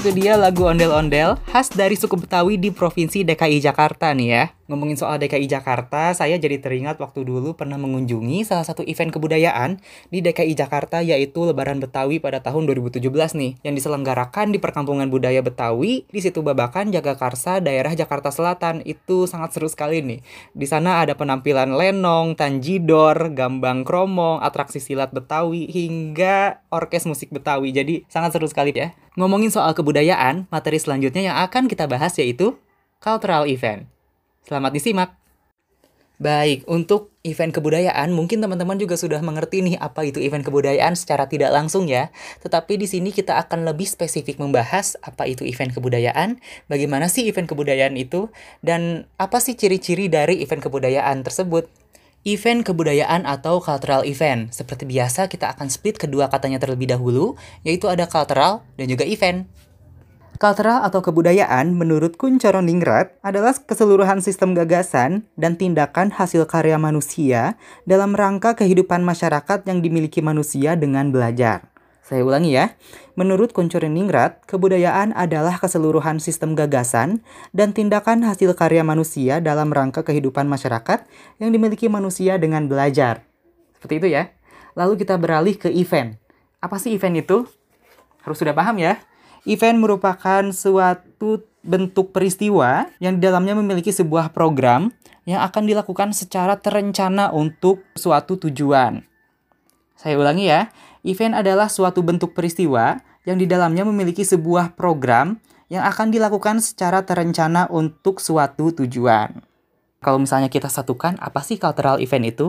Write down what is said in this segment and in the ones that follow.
Itu dia lagu ondel-ondel khas dari suku Betawi di Provinsi DKI Jakarta nih ya. Ngomongin soal DKI Jakarta, saya jadi teringat waktu dulu pernah mengunjungi salah satu event kebudayaan di DKI Jakarta yaitu Lebaran Betawi pada tahun 2017 nih yang diselenggarakan di Perkampungan Budaya Betawi di situ Babakan, Jagakarsa, daerah Jakarta Selatan. Itu sangat seru sekali nih. Di sana ada penampilan lenong, tanjidor, gambang kromong, atraksi silat Betawi hingga orkes musik Betawi. Jadi sangat seru sekali ya. Ngomongin soal kebudayaan, materi selanjutnya yang akan kita bahas yaitu cultural event. Selamat disimak. Baik, untuk event kebudayaan mungkin teman-teman juga sudah mengerti nih apa itu event kebudayaan secara tidak langsung ya. Tetapi di sini kita akan lebih spesifik membahas apa itu event kebudayaan, bagaimana sih event kebudayaan itu, dan apa sih ciri-ciri dari event kebudayaan tersebut. Event kebudayaan atau cultural event. Seperti biasa kita akan split kedua katanya terlebih dahulu, yaitu ada cultural dan juga event. Cultural atau kebudayaan menurut Kuncoro Ningrat adalah keseluruhan sistem gagasan dan tindakan hasil karya manusia dalam rangka kehidupan masyarakat yang dimiliki manusia dengan belajar. Saya ulangi ya. Menurut Ningrat, kebudayaan adalah keseluruhan sistem gagasan dan tindakan hasil karya manusia dalam rangka kehidupan masyarakat yang dimiliki manusia dengan belajar. Seperti itu ya. Lalu kita beralih ke event. Apa sih event itu? Harus sudah paham ya. Event merupakan suatu bentuk peristiwa yang di dalamnya memiliki sebuah program yang akan dilakukan secara terencana untuk suatu tujuan. Saya ulangi ya, event adalah suatu bentuk peristiwa yang di dalamnya memiliki sebuah program yang akan dilakukan secara terencana untuk suatu tujuan. Kalau misalnya kita satukan, apa sih cultural event itu?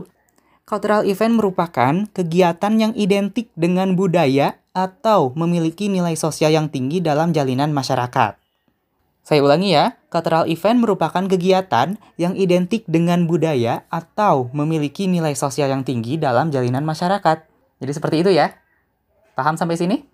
Cultural event merupakan kegiatan yang identik dengan budaya atau memiliki nilai sosial yang tinggi dalam jalinan masyarakat. Saya ulangi ya, cultural event merupakan kegiatan yang identik dengan budaya atau memiliki nilai sosial yang tinggi dalam jalinan masyarakat. Jadi seperti itu ya. Paham sampai sini?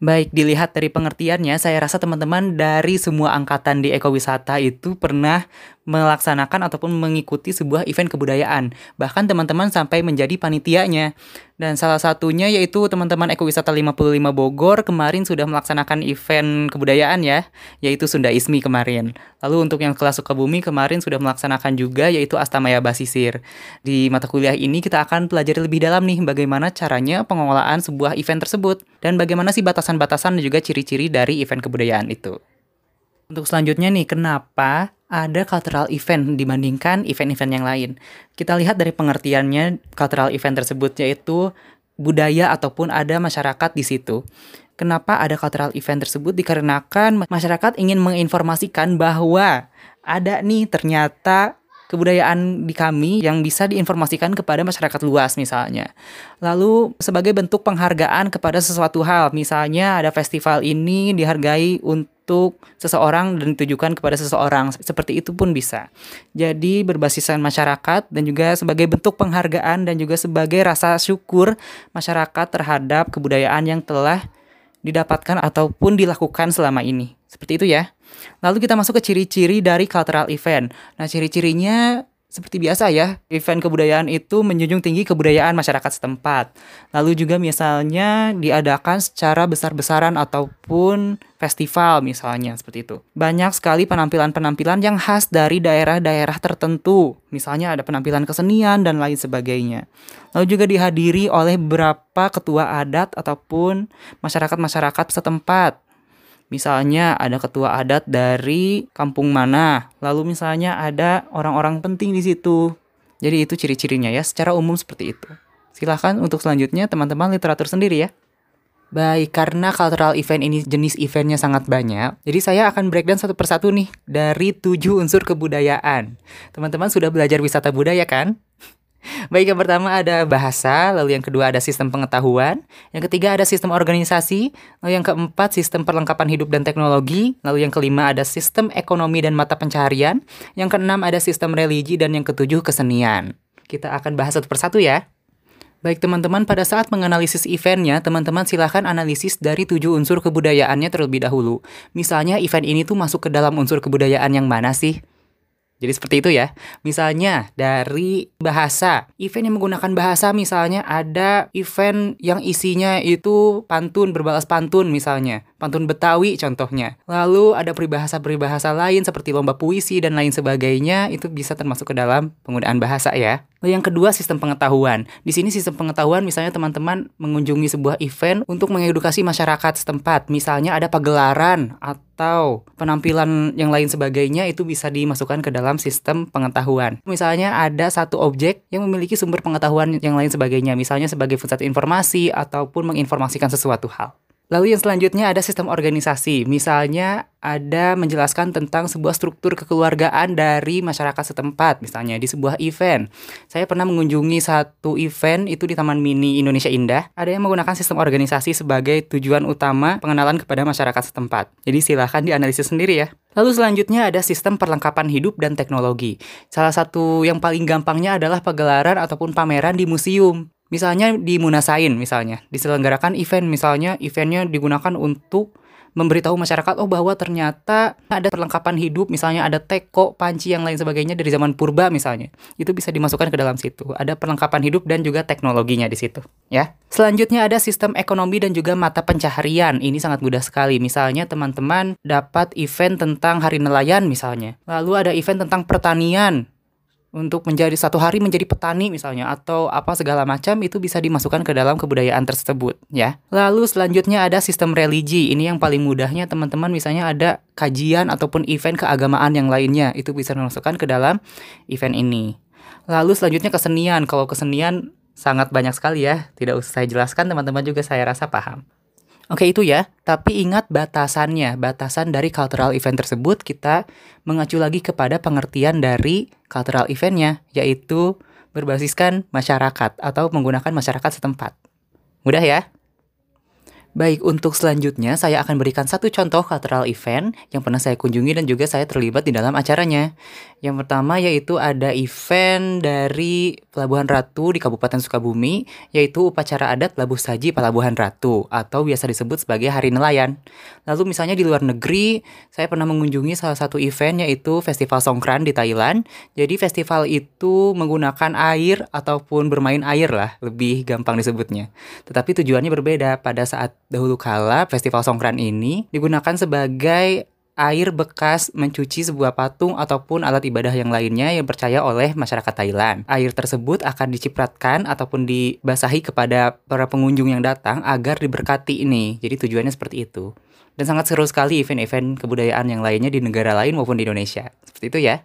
Baik, dilihat dari pengertiannya, saya rasa teman-teman dari semua angkatan di ekowisata itu pernah melaksanakan ataupun mengikuti sebuah event kebudayaan. Bahkan teman-teman sampai menjadi panitianya. Dan salah satunya yaitu teman-teman Ekowisata 55 Bogor kemarin sudah melaksanakan event kebudayaan ya, yaitu Sunda Ismi kemarin. Lalu untuk yang kelas Sukabumi kemarin sudah melaksanakan juga yaitu Astamaya Basisir. Di mata kuliah ini kita akan pelajari lebih dalam nih bagaimana caranya pengelolaan sebuah event tersebut dan bagaimana sih batasan-batasan dan juga ciri-ciri dari event kebudayaan itu. Untuk selanjutnya nih, kenapa ada cultural event dibandingkan event-event yang lain? Kita lihat dari pengertiannya cultural event tersebut yaitu budaya ataupun ada masyarakat di situ. Kenapa ada cultural event tersebut? Dikarenakan masyarakat ingin menginformasikan bahwa ada nih ternyata kebudayaan di kami yang bisa diinformasikan kepada masyarakat luas misalnya. Lalu sebagai bentuk penghargaan kepada sesuatu hal, misalnya ada festival ini dihargai untuk seseorang dan ditujukan kepada seseorang. Seperti itu pun bisa. Jadi berbasiskan masyarakat dan juga sebagai bentuk penghargaan dan juga sebagai rasa syukur masyarakat terhadap kebudayaan yang telah didapatkan ataupun dilakukan selama ini. Seperti itu ya. Lalu kita masuk ke ciri-ciri dari cultural event. Nah, ciri-cirinya seperti biasa ya, event kebudayaan itu menjunjung tinggi kebudayaan masyarakat setempat. Lalu juga misalnya diadakan secara besar-besaran ataupun festival misalnya seperti itu. Banyak sekali penampilan-penampilan yang khas dari daerah-daerah tertentu. Misalnya ada penampilan kesenian dan lain sebagainya. Lalu juga dihadiri oleh beberapa ketua adat ataupun masyarakat-masyarakat setempat. Misalnya ada ketua adat dari kampung mana, lalu misalnya ada orang-orang penting di situ. Jadi itu ciri-cirinya ya, secara umum seperti itu. Silahkan untuk selanjutnya teman-teman literatur sendiri ya. Baik, karena cultural event ini jenis eventnya sangat banyak, jadi saya akan breakdown satu persatu nih dari tujuh unsur kebudayaan. Teman-teman sudah belajar wisata budaya kan? Baik, yang pertama ada bahasa, lalu yang kedua ada sistem pengetahuan, yang ketiga ada sistem organisasi, lalu yang keempat sistem perlengkapan hidup dan teknologi, lalu yang kelima ada sistem ekonomi dan mata pencaharian, yang keenam ada sistem religi, dan yang ketujuh kesenian. Kita akan bahas satu persatu ya. Baik teman-teman, pada saat menganalisis eventnya, teman-teman silahkan analisis dari tujuh unsur kebudayaannya terlebih dahulu. Misalnya event ini tuh masuk ke dalam unsur kebudayaan yang mana sih? Jadi seperti itu ya. Misalnya dari bahasa, event yang menggunakan bahasa misalnya ada event yang isinya itu pantun, berbalas pantun misalnya. Pantun Betawi contohnya. Lalu ada peribahasa-peribahasa lain seperti lomba puisi dan lain sebagainya, itu bisa termasuk ke dalam penggunaan bahasa ya. Lalu yang kedua sistem pengetahuan. Di sini sistem pengetahuan misalnya teman-teman mengunjungi sebuah event untuk mengedukasi masyarakat setempat. Misalnya ada pagelaran atau penampilan yang lain sebagainya itu bisa dimasukkan ke dalam sistem pengetahuan. Misalnya ada satu objek yang memiliki sumber pengetahuan yang lain sebagainya, misalnya sebagai pusat informasi ataupun menginformasikan sesuatu hal. Lalu yang selanjutnya ada sistem organisasi. Misalnya ada menjelaskan tentang sebuah struktur kekeluargaan dari masyarakat setempat. Misalnya di sebuah event. Saya pernah mengunjungi satu event itu di Taman Mini Indonesia Indah. Ada yang menggunakan sistem organisasi sebagai tujuan utama pengenalan kepada masyarakat setempat. Jadi silahkan dianalisis sendiri ya. Lalu selanjutnya ada sistem perlengkapan hidup dan teknologi. Salah satu yang paling gampangnya adalah pagelaran ataupun pameran di museum. Misalnya di Munasain misalnya, diselenggarakan event misalnya eventnya digunakan untuk memberitahu masyarakat oh bahwa ternyata ada perlengkapan hidup misalnya ada teko, panci yang lain sebagainya dari zaman purba misalnya. Itu bisa dimasukkan ke dalam situ. Ada perlengkapan hidup dan juga teknologinya di situ, ya. Selanjutnya ada sistem ekonomi dan juga mata pencaharian. Ini sangat mudah sekali. Misalnya teman-teman dapat event tentang hari nelayan misalnya. Lalu ada event tentang pertanian untuk menjadi satu hari menjadi petani misalnya atau apa segala macam itu bisa dimasukkan ke dalam kebudayaan tersebut ya. Lalu selanjutnya ada sistem religi. Ini yang paling mudahnya teman-teman misalnya ada kajian ataupun event keagamaan yang lainnya itu bisa dimasukkan ke dalam event ini. Lalu selanjutnya kesenian. Kalau kesenian sangat banyak sekali ya, tidak usah saya jelaskan teman-teman juga saya rasa paham. Oke itu ya, tapi ingat batasannya. Batasan dari cultural event tersebut kita mengacu lagi kepada pengertian dari cultural eventnya, yaitu berbasiskan masyarakat atau menggunakan masyarakat setempat. Mudah ya? Baik, untuk selanjutnya saya akan berikan satu contoh cultural event yang pernah saya kunjungi dan juga saya terlibat di dalam acaranya. Yang pertama yaitu ada event dari Pelabuhan Ratu di Kabupaten Sukabumi, yaitu upacara adat Labuh Saji Pelabuhan Ratu atau biasa disebut sebagai Hari Nelayan. Lalu misalnya di luar negeri, saya pernah mengunjungi salah satu event yaitu Festival Songkran di Thailand. Jadi festival itu menggunakan air ataupun bermain air lah, lebih gampang disebutnya. Tetapi tujuannya berbeda pada saat dahulu kala festival Songkran ini digunakan sebagai air bekas mencuci sebuah patung ataupun alat ibadah yang lainnya yang percaya oleh masyarakat Thailand. Air tersebut akan dicipratkan ataupun dibasahi kepada para pengunjung yang datang agar diberkati ini. Jadi tujuannya seperti itu. Dan sangat seru sekali event-event kebudayaan yang lainnya di negara lain maupun di Indonesia. Seperti itu ya.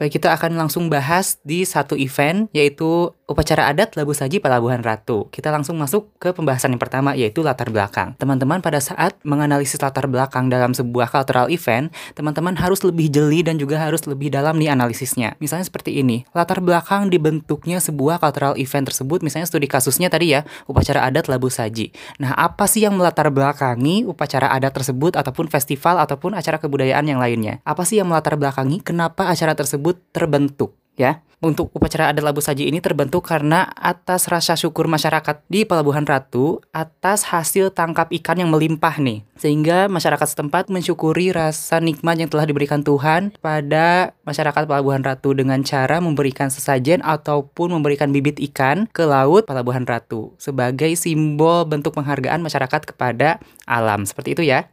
Baik, kita akan langsung bahas di satu event, yaitu upacara adat Labu Saji Pelabuhan Ratu. Kita langsung masuk ke pembahasan yang pertama, yaitu latar belakang. Teman-teman pada saat menganalisis latar belakang dalam sebuah cultural event, teman-teman harus lebih jeli dan juga harus lebih dalam nih analisisnya. Misalnya seperti ini, latar belakang dibentuknya sebuah cultural event tersebut, misalnya studi kasusnya tadi ya, upacara adat Labu Saji. Nah, apa sih yang melatar belakangi upacara adat tersebut ataupun festival ataupun acara kebudayaan yang lainnya? Apa sih yang melatar belakangi kenapa acara tersebut tersebut terbentuk ya. Untuk upacara adat labu saji ini terbentuk karena atas rasa syukur masyarakat di Pelabuhan Ratu atas hasil tangkap ikan yang melimpah nih. Sehingga masyarakat setempat mensyukuri rasa nikmat yang telah diberikan Tuhan pada masyarakat Pelabuhan Ratu dengan cara memberikan sesajen ataupun memberikan bibit ikan ke laut Pelabuhan Ratu sebagai simbol bentuk penghargaan masyarakat kepada alam. Seperti itu ya.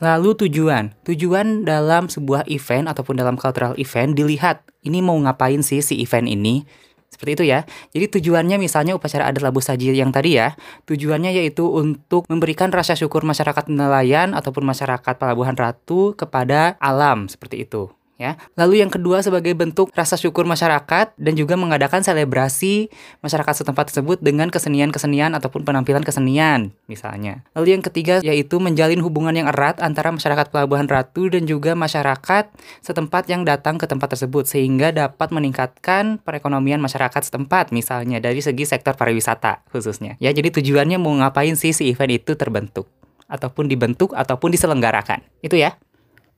Lalu tujuan. Tujuan dalam sebuah event ataupun dalam cultural event dilihat ini mau ngapain sih si event ini. Seperti itu ya. Jadi tujuannya misalnya upacara adat labu saji yang tadi ya. Tujuannya yaitu untuk memberikan rasa syukur masyarakat nelayan ataupun masyarakat pelabuhan ratu kepada alam seperti itu ya. Lalu yang kedua sebagai bentuk rasa syukur masyarakat dan juga mengadakan selebrasi masyarakat setempat tersebut dengan kesenian-kesenian ataupun penampilan kesenian misalnya. Lalu yang ketiga yaitu menjalin hubungan yang erat antara masyarakat Pelabuhan Ratu dan juga masyarakat setempat yang datang ke tempat tersebut sehingga dapat meningkatkan perekonomian masyarakat setempat misalnya dari segi sektor pariwisata khususnya. Ya, jadi tujuannya mau ngapain sih si event itu terbentuk ataupun dibentuk ataupun diselenggarakan. Itu ya.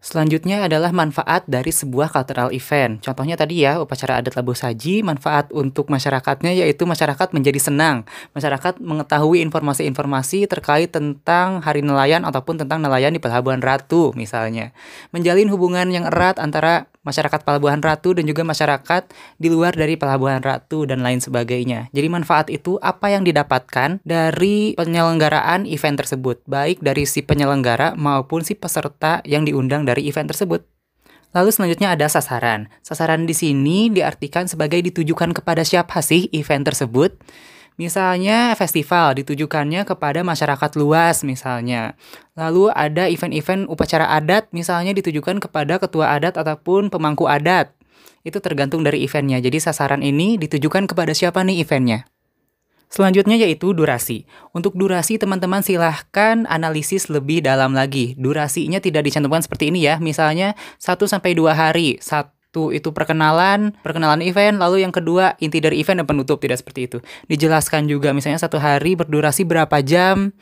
Selanjutnya adalah manfaat dari sebuah cultural event. Contohnya tadi ya, upacara adat Labu Saji, manfaat untuk masyarakatnya yaitu masyarakat menjadi senang. Masyarakat mengetahui informasi-informasi terkait tentang hari nelayan ataupun tentang nelayan di Pelabuhan Ratu misalnya. Menjalin hubungan yang erat antara masyarakat Pelabuhan Ratu dan juga masyarakat di luar dari Pelabuhan Ratu dan lain sebagainya. Jadi manfaat itu apa yang didapatkan dari penyelenggaraan event tersebut, baik dari si penyelenggara maupun si peserta yang diundang dari event tersebut. Lalu selanjutnya ada sasaran. Sasaran di sini diartikan sebagai ditujukan kepada siapa sih event tersebut. Misalnya festival ditujukannya kepada masyarakat luas misalnya. Lalu ada event-event upacara adat misalnya ditujukan kepada ketua adat ataupun pemangku adat. Itu tergantung dari eventnya. Jadi sasaran ini ditujukan kepada siapa nih eventnya. Selanjutnya yaitu durasi. Untuk durasi teman-teman silahkan analisis lebih dalam lagi. Durasinya tidak dicantumkan seperti ini ya. Misalnya 1 sampai 2 hari. Satu itu perkenalan, perkenalan event, lalu yang kedua inti dari event dan penutup tidak seperti itu. Dijelaskan juga misalnya satu hari berdurasi berapa jam,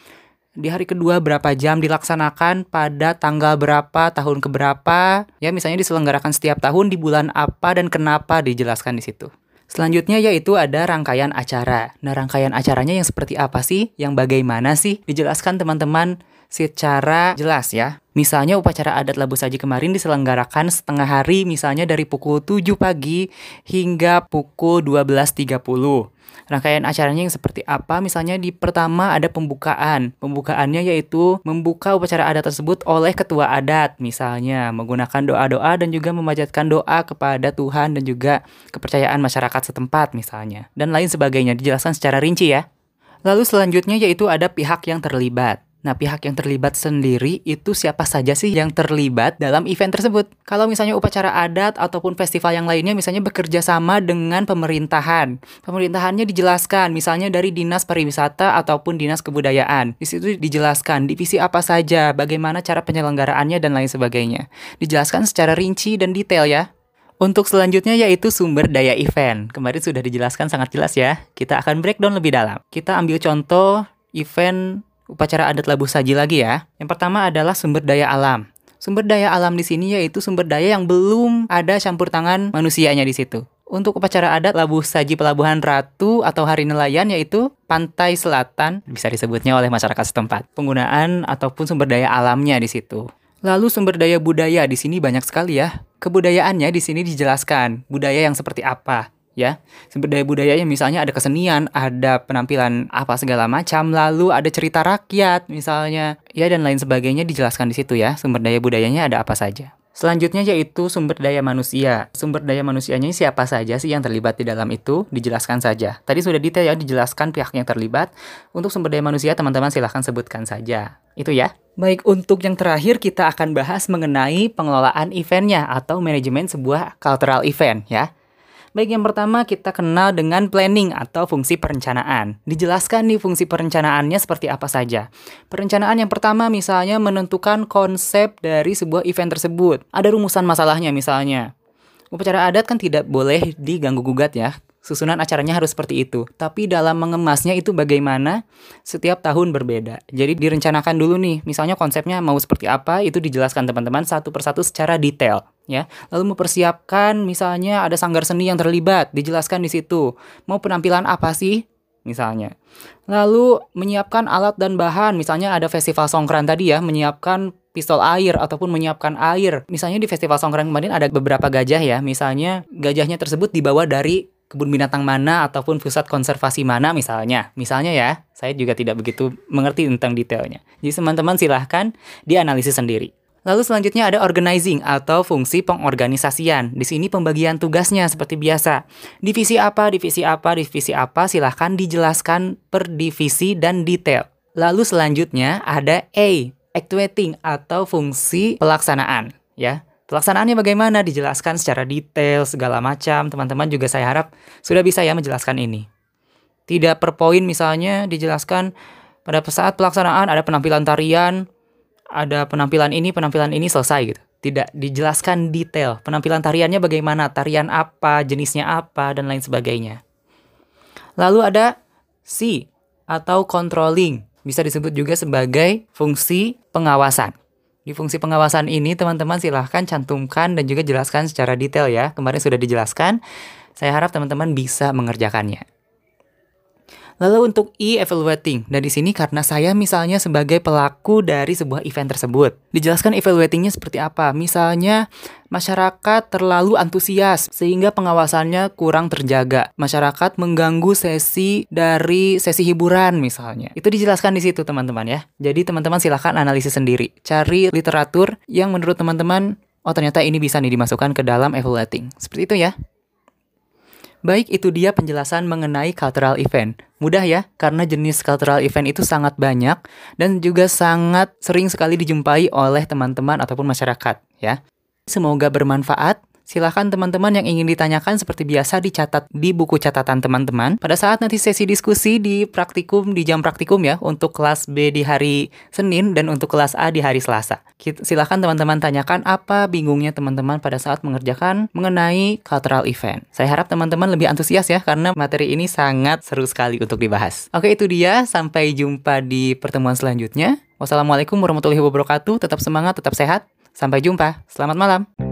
di hari kedua berapa jam dilaksanakan pada tanggal berapa tahun keberapa ya misalnya diselenggarakan setiap tahun di bulan apa dan kenapa dijelaskan di situ. Selanjutnya yaitu ada rangkaian acara. Nah, rangkaian acaranya yang seperti apa sih? Yang bagaimana sih? Dijelaskan teman-teman secara jelas ya. Misalnya upacara adat Labu Saji kemarin diselenggarakan setengah hari misalnya dari pukul 7 pagi hingga pukul 12.30. Rangkaian acaranya yang seperti apa? Misalnya di pertama ada pembukaan. Pembukaannya yaitu membuka upacara adat tersebut oleh ketua adat, misalnya menggunakan doa-doa dan juga memanjatkan doa kepada Tuhan dan juga kepercayaan masyarakat setempat misalnya. Dan lain sebagainya dijelaskan secara rinci ya. Lalu selanjutnya yaitu ada pihak yang terlibat. Nah, pihak yang terlibat sendiri itu siapa saja sih yang terlibat dalam event tersebut? Kalau misalnya upacara adat ataupun festival yang lainnya misalnya bekerja sama dengan pemerintahan. Pemerintahannya dijelaskan misalnya dari Dinas Pariwisata ataupun Dinas Kebudayaan. Di situ dijelaskan divisi apa saja, bagaimana cara penyelenggaraannya dan lain sebagainya. Dijelaskan secara rinci dan detail ya. Untuk selanjutnya yaitu sumber daya event. Kemarin sudah dijelaskan sangat jelas ya. Kita akan breakdown lebih dalam. Kita ambil contoh event upacara adat labu saji lagi ya. Yang pertama adalah sumber daya alam. Sumber daya alam di sini yaitu sumber daya yang belum ada campur tangan manusianya di situ. Untuk upacara adat Labu Saji Pelabuhan Ratu atau Hari Nelayan yaitu pantai selatan bisa disebutnya oleh masyarakat setempat. Penggunaan ataupun sumber daya alamnya di situ. Lalu sumber daya budaya di sini banyak sekali ya. Kebudayaannya di sini dijelaskan. Budaya yang seperti apa? Ya sumber daya budayanya misalnya ada kesenian ada penampilan apa segala macam lalu ada cerita rakyat misalnya ya dan lain sebagainya dijelaskan di situ ya sumber daya budayanya ada apa saja Selanjutnya yaitu sumber daya manusia. Sumber daya manusianya siapa saja sih yang terlibat di dalam itu? Dijelaskan saja. Tadi sudah detail ya dijelaskan pihak yang terlibat. Untuk sumber daya manusia teman-teman silahkan sebutkan saja. Itu ya. Baik, untuk yang terakhir kita akan bahas mengenai pengelolaan eventnya atau manajemen sebuah cultural event ya. Baik, yang pertama kita kenal dengan planning atau fungsi perencanaan. Dijelaskan nih fungsi perencanaannya seperti apa saja. Perencanaan yang pertama misalnya menentukan konsep dari sebuah event tersebut. Ada rumusan masalahnya misalnya. Upacara adat kan tidak boleh diganggu gugat ya susunan acaranya harus seperti itu. Tapi dalam mengemasnya itu bagaimana setiap tahun berbeda. Jadi direncanakan dulu nih, misalnya konsepnya mau seperti apa, itu dijelaskan teman-teman satu persatu secara detail. Ya, lalu mempersiapkan misalnya ada sanggar seni yang terlibat, dijelaskan di situ. Mau penampilan apa sih? Misalnya. Lalu menyiapkan alat dan bahan, misalnya ada festival songkran tadi ya, menyiapkan pistol air ataupun menyiapkan air. Misalnya di festival songkran kemarin ada beberapa gajah ya, misalnya gajahnya tersebut dibawa dari kebun binatang mana ataupun pusat konservasi mana misalnya. Misalnya ya, saya juga tidak begitu mengerti tentang detailnya. Jadi teman-teman silahkan dianalisis sendiri. Lalu selanjutnya ada organizing atau fungsi pengorganisasian. Di sini pembagian tugasnya seperti biasa. Divisi apa, divisi apa, divisi apa silahkan dijelaskan per divisi dan detail. Lalu selanjutnya ada A, actuating atau fungsi pelaksanaan. Ya, Pelaksanaannya bagaimana dijelaskan secara detail segala macam. Teman-teman juga saya harap sudah bisa ya menjelaskan ini. Tidak per poin misalnya dijelaskan pada saat pelaksanaan ada penampilan tarian, ada penampilan ini, penampilan ini selesai gitu. Tidak dijelaskan detail penampilan tariannya bagaimana, tarian apa, jenisnya apa dan lain sebagainya. Lalu ada C atau controlling, bisa disebut juga sebagai fungsi pengawasan. Di fungsi pengawasan ini teman-teman silahkan cantumkan dan juga jelaskan secara detail ya. Kemarin sudah dijelaskan. Saya harap teman-teman bisa mengerjakannya. Lalu untuk e-evaluating, dan di sini karena saya misalnya sebagai pelaku dari sebuah event tersebut. Dijelaskan evaluatingnya seperti apa. Misalnya, masyarakat terlalu antusias sehingga pengawasannya kurang terjaga. Masyarakat mengganggu sesi dari sesi hiburan misalnya. Itu dijelaskan di situ teman-teman ya. Jadi teman-teman silahkan analisis sendiri. Cari literatur yang menurut teman-teman, oh ternyata ini bisa nih dimasukkan ke dalam evaluating. Seperti itu ya. Baik, itu dia penjelasan mengenai cultural event. Mudah ya, karena jenis cultural event itu sangat banyak dan juga sangat sering sekali dijumpai oleh teman-teman ataupun masyarakat ya. Semoga bermanfaat. Silahkan teman-teman yang ingin ditanyakan seperti biasa dicatat di buku catatan teman-teman. Pada saat nanti sesi diskusi di praktikum, di jam praktikum ya, untuk kelas B di hari Senin dan untuk kelas A di hari Selasa. Silahkan teman-teman tanyakan apa bingungnya teman-teman pada saat mengerjakan mengenai cultural event. Saya harap teman-teman lebih antusias ya, karena materi ini sangat seru sekali untuk dibahas. Oke, itu dia. Sampai jumpa di pertemuan selanjutnya. Wassalamualaikum warahmatullahi wabarakatuh. Tetap semangat, tetap sehat. Sampai jumpa. Selamat malam.